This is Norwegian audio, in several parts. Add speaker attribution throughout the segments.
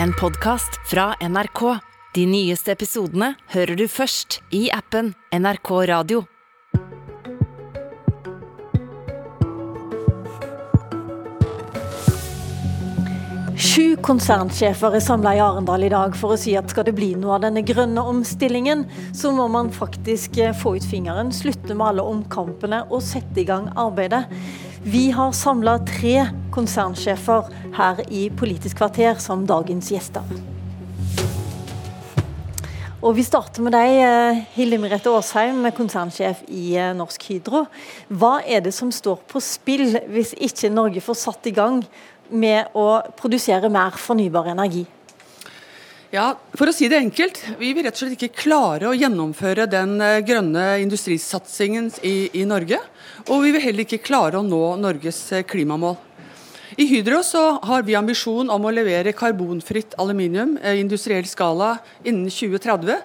Speaker 1: en podkast fra NRK. De nyeste episodene hører du først i appen NRK Radio.
Speaker 2: Sju konsernsjefer er samla i Arendal i dag for å si at skal det bli noe av denne grønne omstillingen, så må man faktisk eh, få ut fingeren, slutte med alle omkampene og sette i gang arbeidet. Vi har samla tre konsernsjefer her i Politisk kvarter som dagens gjester. Og Vi starter med deg, eh, Hilde Merete Aasheim, konsernsjef i eh, Norsk Hydro. Hva er det som står på spill hvis ikke Norge får satt i gang med å produsere mer fornybar energi?
Speaker 3: Ja, For å si det enkelt, vi vil rett og slett ikke klare å gjennomføre den eh, grønne industrisatsingen i, i Norge. Og vi vil heller ikke klare å nå Norges klimamål. I Hydro så har vi ambisjon om å levere karbonfritt aluminium i industriell skala innen 2030.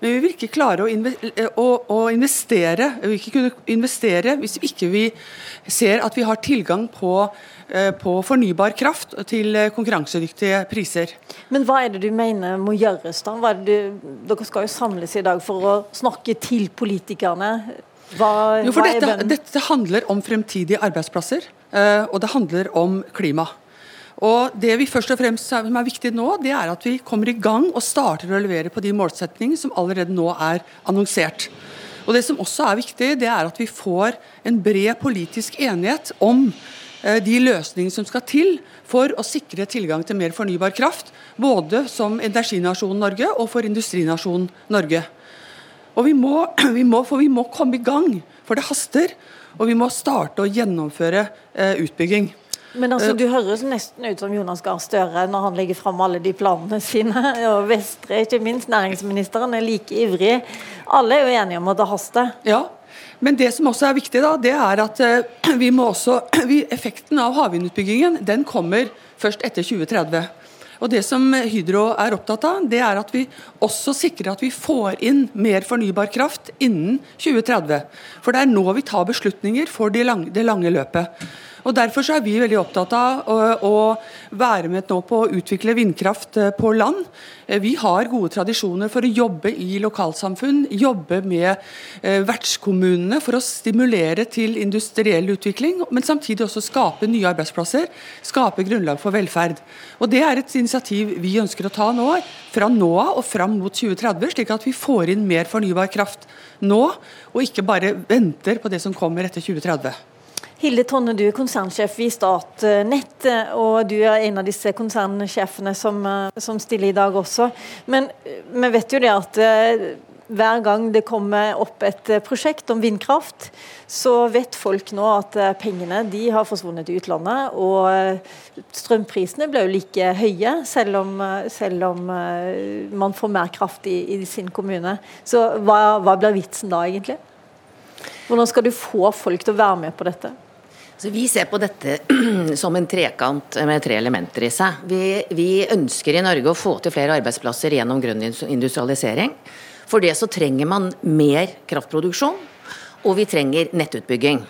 Speaker 3: Men vi vil ikke klare å, investere, vi vil ikke kunne investere hvis ikke vi ser at vi har tilgang på, eh, på fornybar kraft til konkurransedyktige priser.
Speaker 2: Men hva er det du mener må gjøres da? Du, dere skal jo samles i dag for å snakke til politikerne.
Speaker 3: Hva, jo, for dette, dette handler om fremtidige arbeidsplasser. Eh, og det handler om klima. Og Det vi først og fremst som er viktig nå, det er at vi kommer i gang og starter å levere på de målsettingene som allerede nå er annonsert. Og Det som også er viktig, det er at vi får en bred politisk enighet om eh, de løsningene som skal til for å sikre tilgang til mer fornybar kraft, både som energinasjonen Norge og for industrinasjonen Norge. Og vi må, vi må, For vi må komme i gang, for det haster. Og vi må starte å gjennomføre eh, utbygging.
Speaker 2: Men altså, Du høres nesten ut som Jonas Gahr Støre når han legger fram alle de planene sine. Og Vestre, ikke minst, næringsministeren, er like ivrig. Alle er jo enige om at det haster.
Speaker 3: Ja, men det som også er viktig, da, det er at uh, vi må også, vi, effekten av havvindutbyggingen den kommer først etter 2030. Og Det som Hydro er opptatt av, det er at vi også sikrer at vi får inn mer fornybar kraft innen 2030. For det er nå vi tar beslutninger for det lange, det lange løpet. Og Derfor så er vi veldig opptatt av å, å være med nå på å utvikle vindkraft eh, på land. Eh, vi har gode tradisjoner for å jobbe i lokalsamfunn, jobbe med eh, vertskommunene for å stimulere til industriell utvikling, men samtidig også skape nye arbeidsplasser, skape grunnlag for velferd. Og Det er et initiativ vi ønsker å ta nå, fra nå av og fram mot 2030, slik at vi får inn mer fornybar kraft nå, og ikke bare venter på det som kommer etter 2030.
Speaker 2: Hilde Tonne, du er konsernsjef i Statnett, og du er en av disse konsernsjefene som, som stiller i dag også. Men vi vet jo det at eh, hver gang det kommer opp et prosjekt om vindkraft, så vet folk nå at eh, pengene de har forsvunnet til utlandet. Og eh, strømprisene ble jo like høye, selv om, selv om man får mer kraft i, i sin kommune. Så hva, hva blir vitsen da, egentlig? Hvordan skal du få folk til å være med på dette?
Speaker 4: Så vi ser på dette som en trekant med tre elementer i seg. Vi, vi, ønsker i Norge å få til flere arbeidsplasser gjennom grønn industrialisering. For det så trenger man mer kraftproduksjon, og vi trenger nettutbygging.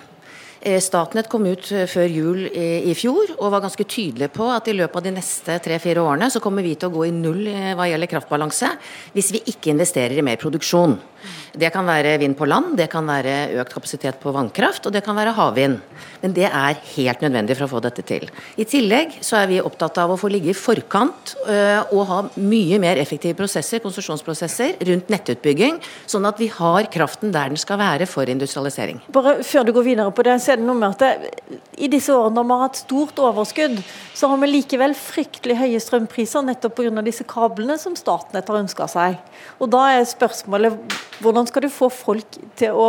Speaker 4: Eh, Statnett kom ut eh, før jul i fjor og var ganske tydelig på at i løpet av de neste tre-fire årene så kommer vi til å gå i null eh, hva gjelder kraftbalanse, hvis vi ikke investerer i mer produksjon. Det kan være vind på land, det kan være økt kapasitet på vannkraft, og det kan være havvind. Men det er helt nødvendig for å få dette til. I tillegg så er vi opptatt av å få ligge i forkant og ha mye mer effektive prosesser, konsesjonsprosesser, rundt nettutbygging, sånn at vi har kraften der den skal være for industrialisering.
Speaker 2: Bare før du går videre på det, så er det noe med at det, i disse årene når vi har hatt stort overskudd, så har vi likevel fryktelig høye strømpriser nettopp pga. disse kablene som Statnett har ønska seg. Og Da er spørsmålet hvordan skal du få folk til å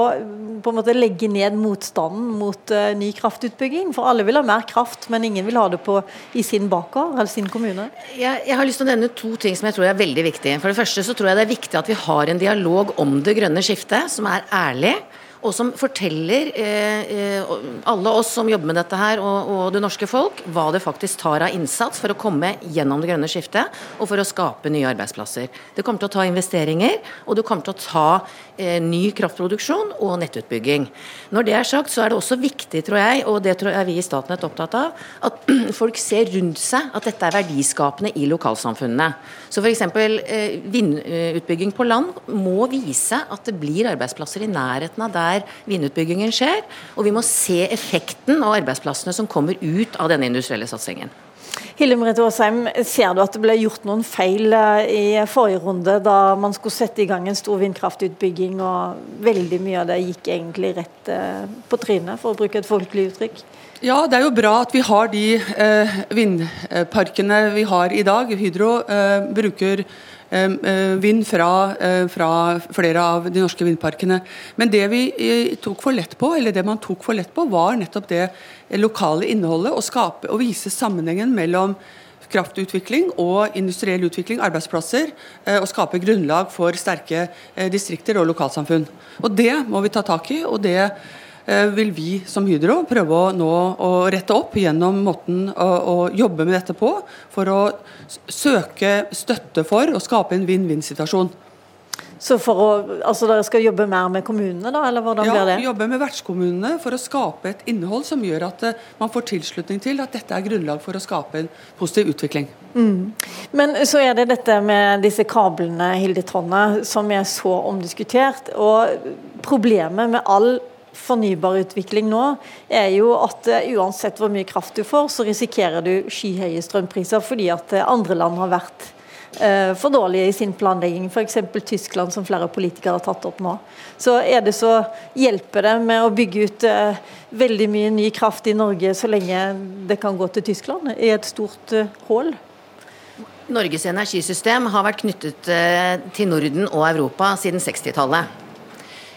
Speaker 2: på en måte legge ned motstanden mot uh, ny kraftutbygging? For alle vil ha mer kraft, men ingen vil ha det på, i sin bakgård eller sin kommune.
Speaker 4: Jeg, jeg har lyst til å nevne to ting som jeg tror er veldig viktige. For det første så tror jeg det er viktig at vi har en dialog om det grønne skiftet som er ærlig og som forteller eh, alle oss som jobber med dette her, og, og, det norske folk, hva det faktisk tar av innsats for å komme gjennom det grønne skiftet og for å skape nye arbeidsplasser. Det kommer til å ta investeringer, og det kommer til å ta eh, ny kraftproduksjon og nettutbygging. Når det er sagt, så er det også viktig, tror jeg, og det tror jeg vi i Statnett opptatt av, at folk ser rundt seg at dette er verdiskapende i lokalsamfunnene. Så f.eks. Eh, vindutbygging på land må vise at det blir arbeidsplasser i nærheten av der vindutbyggingen skjer. Og vi må se effekten av arbeidsplassene som kommer ut av denne industrielle satsingen.
Speaker 2: Hilde Merete Aasheim, ser du at det ble gjort noen feil eh, i forrige runde, da man skulle sette i gang en stor vindkraftutbygging, og veldig mye av det gikk egentlig rett eh, på trynet, for å bruke et folkelig uttrykk?
Speaker 3: Ja, det er jo bra at vi har de eh, vindparkene vi har i dag. Hydro bruker vind fra, eh, fra, flere av de norske vindparkene. Men det vi tok for lett på, eller det man tok for lett på, var nettopp det lokale innholdet. Å skape og vise sammenhengen mellom kraftutvikling og industriell utvikling, arbeidsplasser, og skape grunnlag for sterke distrikter og lokalsamfunn. Og Det må vi ta tak i. og det Eh, vil vi som Hydro prøve å nå å rette opp gjennom måten å, å, jobbe med dette på, for å søke støtte for å skape en vinn-vinn-situasjon.
Speaker 2: Så for å, altså Dere skal jobbe mer med kommunene, da, eller hvordan
Speaker 3: ja,
Speaker 2: blir det?
Speaker 3: Ja, jobbe med vertskommunene for å skape et innhold som gjør at uh, man får tilslutning til at dette er grunnlag for å skape en positiv utvikling.
Speaker 2: Mm. Men så er det dette med disse kablene Hilde Tronne, som er så omdiskutert. og Problemet med all fornybarutvikling nå, er jo at uh, uansett hvor mye kraft du får, så risikerer du skyhøye strømpriser fordi at uh, andre land har vært uh, for dårlige i sin planlegging. F.eks. Tyskland, som flere politikere har tatt opp nå. Så er det så hjelper det med å bygge ut veldig mye ny kraft i Norge så lenge det kan gå til Tyskland, i et stort hull.
Speaker 4: Norges energisystem har vært knyttet til Norden og Europa siden 60-tallet.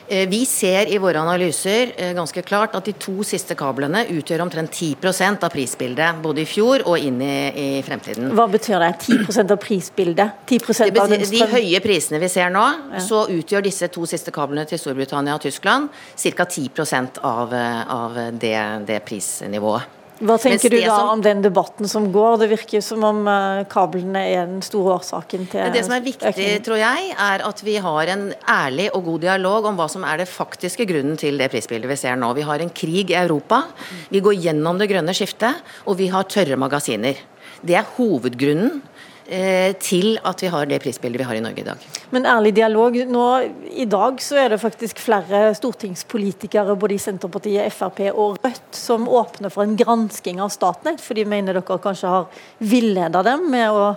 Speaker 4: Eh, vi ser i våre analyser eh, ganske klart at de to siste kablene utgjør omtrent 10% av prisbildet, både i fjor og inn i, i fremtiden.
Speaker 2: Hva betyr det? 10 av prisbildet? 10
Speaker 4: betyr, av den. De høye prisene vi ser nå, ja. så utgjør disse to siste kablene til Storbritannia og Tyskland ca. 10 av, eh, av det, det prisnivået.
Speaker 2: Hva tenker du da som, om den debatten som går? Det virker som om uh, kablene er den store årsaken til
Speaker 4: Det som er viktig, økning. tror jeg, er at vi har en ærlig og god dialog om hva som er det faktiske grunnen til det prisbildet vi ser nå. Vi har en krig i Europa, vi går gjennom det grønne skiftet, og vi har tørre magasiner. Det er hovedgrunnen Eh, til at vi har det prisbildet vi har i Norge i dag.
Speaker 2: Men ærlig dialog, nå i dag så er det faktisk flere stortingspolitikere både i Senterpartiet, Frp og Rødt som åpner for en gransking av Statnett, for de mener dere kanskje har villeda dem med å,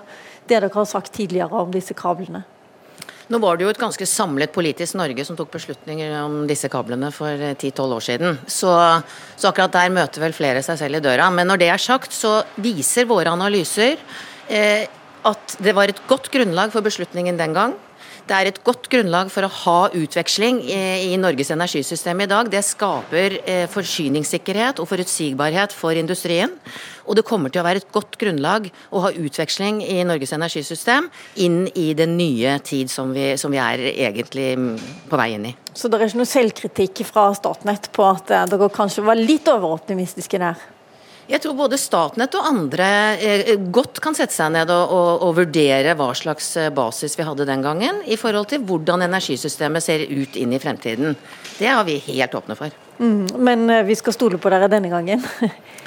Speaker 2: det dere har sagt tidligere om disse kablene.
Speaker 4: Nå var det jo et ganske samlet politisk Norge som tok beslutninger om disse kablene for 10-12 år siden. Så, så, akkurat der møter vel flere seg selv i døra. Men når det er sagt, så viser våre analyser eh, at det var et godt grunnlag for beslutningen den gang. Det er et godt grunnlag for å ha utveksling i, Norges energisystem i dag. Det skaper eh, forsyningssikkerhet og forutsigbarhet for industrien. Og det kommer til å være et godt grunnlag å ha utveksling i Norges energisystem inn i den nye tid som vi, som vi er egentlig på vei inn i.
Speaker 2: Så det er ikke noe selvkritikk fra Statnett på at eh, dere kanskje var litt overoptimistiske der?
Speaker 4: Jeg tror både Statnett og andre eh, godt kan sette seg ned og, og, og, vurdere hva slags eh, basis vi hadde den gangen, i forhold til hvordan energisystemet ser ut inn i fremtiden. Det har vi helt åpne for.
Speaker 2: Mm, men eh, vi skal stole på dere denne gangen?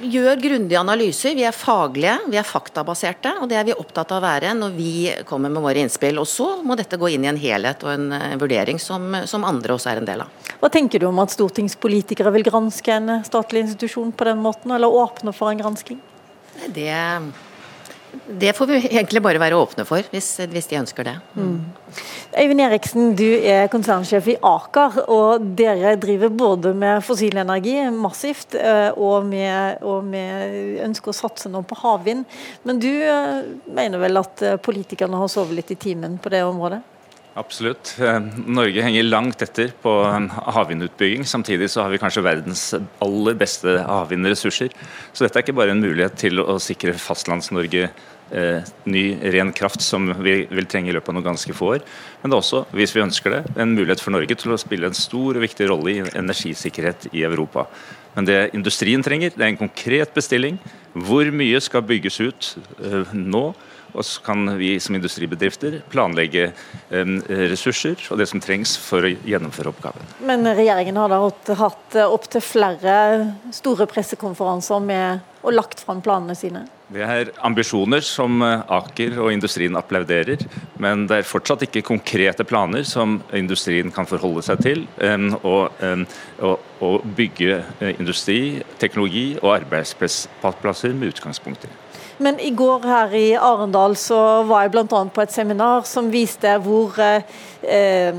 Speaker 4: Gjør grundige analyser. Vi er faglige, vi er faktabaserte. Og det er vi opptatt av å være når vi kommer med våre innspill. Og så må dette gå inn i en helhet og en eh, vurdering som, som andre også er en del av.
Speaker 2: Hva tenker du om at stortingspolitikere vil granske en statlig institusjon på den måten, eller åpne for en gransking?
Speaker 4: Det det får vi egentlig bare være åpne for, hvis, hvis de ønsker det. Mm.
Speaker 2: Øyvind Eriksen, du er konsernsjef i Aker, og dere driver både med fossil energi massivt, eh, og med, med ønsker å satse nå på havvind. Men du eh, mener vel at eh, politikerne har sovet litt i timen på det området?
Speaker 5: Absolutt. Norge henger langt etter på havvindutbygging. Samtidig så har vi kanskje verdens aller beste havvindressurser. Så dette er ikke bare en mulighet til å sikre Fastlands-Norge eh, ny ren kraft som vi vil trenge i løpet av noen ganske få år. Men det er også, hvis vi ønsker det, en mulighet for Norge til å spille en stor og viktig rolle i energisikkerhet i Europa. Men det industrien trenger, det er en konkret bestilling. Hvor mye skal bygges ut eh, nå? Og så kan vi som industribedrifter planlegge ressurser og det som trengs for å gjennomføre oppgaven.
Speaker 2: Men regjeringen har da hatt opptil flere store pressekonferanser med og lagt fram planene sine?
Speaker 5: Det er ambisjoner som eh, Aker og industrien applauderer, men det er fortsatt ikke konkrete planer som industrien kan forholde seg til. Å bygge eh, industri, teknologi og arbeidsplasser med utgangspunkt i.
Speaker 2: Men i går her i Arendal så var jeg bl.a. på et seminar som viste hvor eh,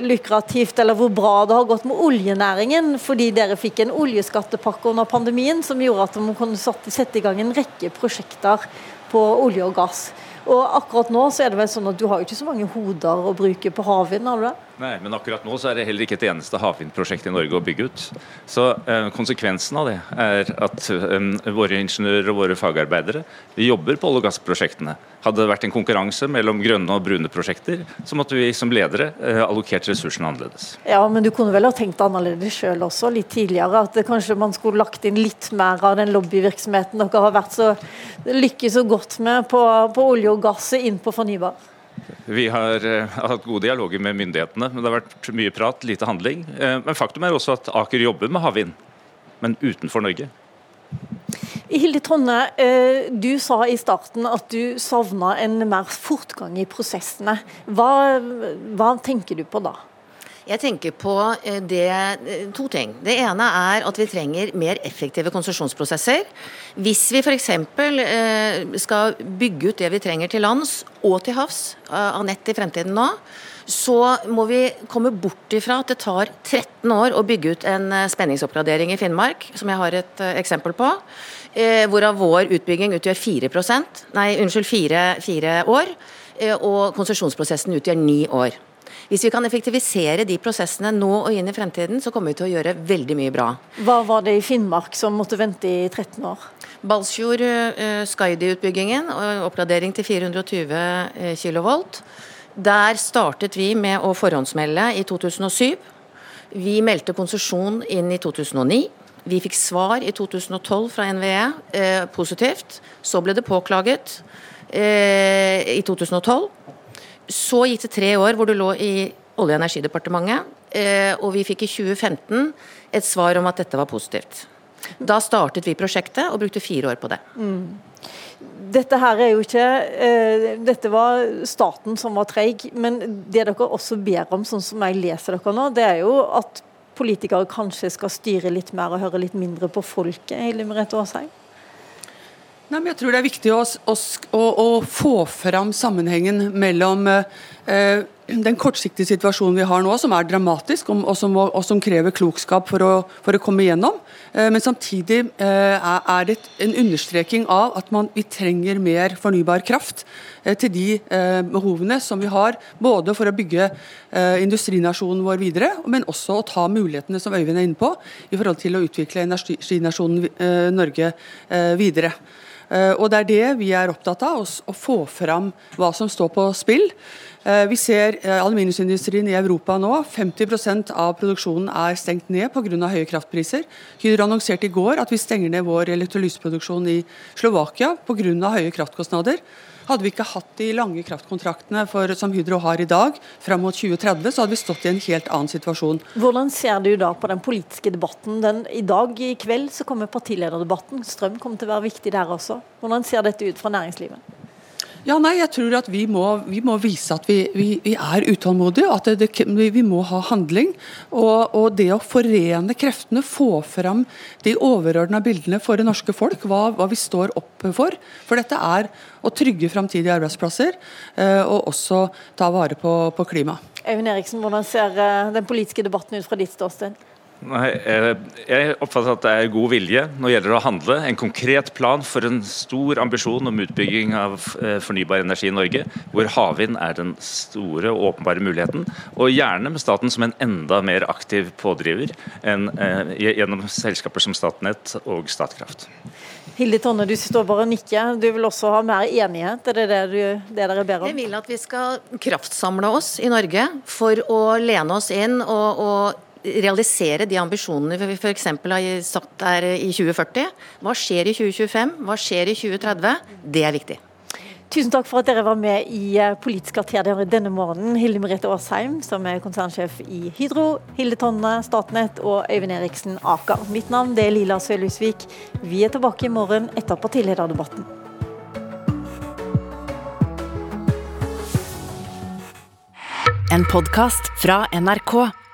Speaker 2: lukrativt eller hvor bra det har gått med oljenæringen, fordi dere fikk en oljeskattepakke under pandemien som gjorde at de kunne sette i gang en rekke prosjekter på olje og gass. Og akkurat nå så er det vel sånn at du har jo ikke så mange hoder å bruke på havvind, har du det?
Speaker 5: Nei, men akkurat nå så er det heller ikke et eneste havvindprosjekt i Norge å bygge ut. Så eh, konsekvensen av det er at eh, våre ingeniører og våre fagarbeidere jobber på olje- og gassprosjektene. Hadde det vært en konkurranse mellom grønne og brune prosjekter, så måtte vi som ledere eh, allokert ressursene annerledes.
Speaker 2: Ja, men du kunne vel ha tenkt annerledes sjøl også, litt tidligere? At kanskje man skulle lagt inn litt mer av den lobbyvirksomheten dere har vært så lykkes så godt med på, på olje og gass inn på fornybar?
Speaker 5: Vi har uh, hatt gode dialoger med myndighetene, men det har vært mye prat, lite handling. Uh, men faktum er også at Aker jobber med havvind, men utenfor Norge.
Speaker 2: Hilde Tonne, uh, du sa i starten at du savna en mer fortgang i prosessene. Hva, hva tenker du på da?
Speaker 4: Jeg tenker på eh, det, eh, to ting. Det ene er at vi trenger mer effektive konsesjonsprosesser. Hvis vi f.eks. Eh, skal bygge ut det vi trenger til lands og til havs av nett i fremtiden nå, så må vi komme bort ifra at det tar 13 år å bygge ut en spenningsoppgradering i Finnmark, som jeg har et eksempel på. Hvorav vår utbygging utgjør 4% nei, unnskyld, 4, 4 år. Og konsesjonsprosessen utgjør 9 år. Hvis vi kan effektivisere de prosessene nå og inn i fremtiden, så kommer vi til å gjøre veldig mye bra.
Speaker 2: Hva var det i Finnmark som måtte vente i 13 år?
Speaker 4: Balsfjord uh, Skaidi-utbyggingen, oppgradering til 420 uh, kV. Der startet vi med å forhåndsmelde i 2007. Vi meldte konsesjon inn i 2009. Vi fikk svar i 2012 fra NVE, eh, positivt. Så ble det påklaget eh, i 2012. Så gikk det tre år hvor du lå i Olje- og energidepartementet, eh, og vi fikk i 2015 et svar om at dette var positivt. Da startet vi prosjektet og brukte fire år på det. Mm.
Speaker 2: Dette her er jo ikke uh, Dette var staten som var treig, men det dere også ber om, sånn som jeg leser dere nå, det er jo at politikere kanskje skal styre litt mer og høre litt mindre på folket, Hilde Merete Aasheim?
Speaker 3: Nei, men jeg tror det er viktig å, å, å få fram sammenhengen mellom eh, den kortsiktige situasjonen vi har nå, som er dramatisk og, som, og som, krever klokskap for å, for å komme igjennom. Eh, men samtidig eh, er det en understreking av at man, vi trenger mer fornybar kraft eh, til de eh, behovene som vi har, både for å bygge industrinasjonen vår videre, men også å ta mulighetene som Øyvind er inne på, i forhold til å utvikle energinasjonen Norge videre. Eh, og Det er det vi er opptatt av, å få fram hva som står på spill. Eh, vi ser eh, aluminiumsindustrien i Europa nå. 50% av produksjonen er stengt ned pga. høye kraftpriser. Hydro annonserte i går at vi stenger ned vår elektrolyseproduksjon i Slovakia pga. høye kraftkostnader. Hadde vi ikke hatt de lange kraftkontraktene for, som Hydro har i dag, fram mot 2030, så hadde vi stått i en helt annen situasjon.
Speaker 2: Hvordan ser du da på den politiske debatten? Den, I dag i kveld så kommer partilederdebatten. Strøm kommer til å være viktig der også. Hvordan ser dette ut fra næringslivet?
Speaker 3: Ja, nei, jeg tror at Vi må, vi må vise at vi, vi, vi, er utålmodige, at det, det, vi må ha handling. Og, og, det å forene kreftene, få fram de overordna bildene for det norske folk, hva, hva, vi står opp for. For dette er å trygge framtidige arbeidsplasser, eh, og også ta vare på, på klimaet.
Speaker 2: Øyvind Eriksen, hvordan ser eh, den politiske debatten ut fra ditt ståsted?
Speaker 5: Nei, eh, Jeg oppfatter at det er god vilje når det gjelder å handle. En konkret plan for en stor ambisjon om utbygging av eh, fornybar energi i Norge, hvor havvind er den store og åpenbare muligheten. Og gjerne med staten som en enda mer aktiv pådriver enn eh, gjennom selskaper som Statnett og Statkraft.
Speaker 2: Hilde Tonne, du står bare og nikker. Du vil også ha mer enighet? Er det det, du, det dere ber om?
Speaker 4: Jeg vil at vi skal kraftsamle oss i Norge for å lene oss inn og, og realisere de ambisjonene vi f.eks. har satt der i 2040. Hva skjer i 2025? Hva skjer i 2030? Det er viktig.
Speaker 2: Tusen takk for at dere var med i eh, Politisk kvarter denne morgenen. Hilde Merete Aasheim, som er konsernsjef i Hydro, Hilde Tonne, Statnett og Øyvind Eriksen Aker. Mitt navn det er Lila Sølhusvik. Vi er tilbake i morgen etter partilederdebatten.
Speaker 1: En podkast fra NRK.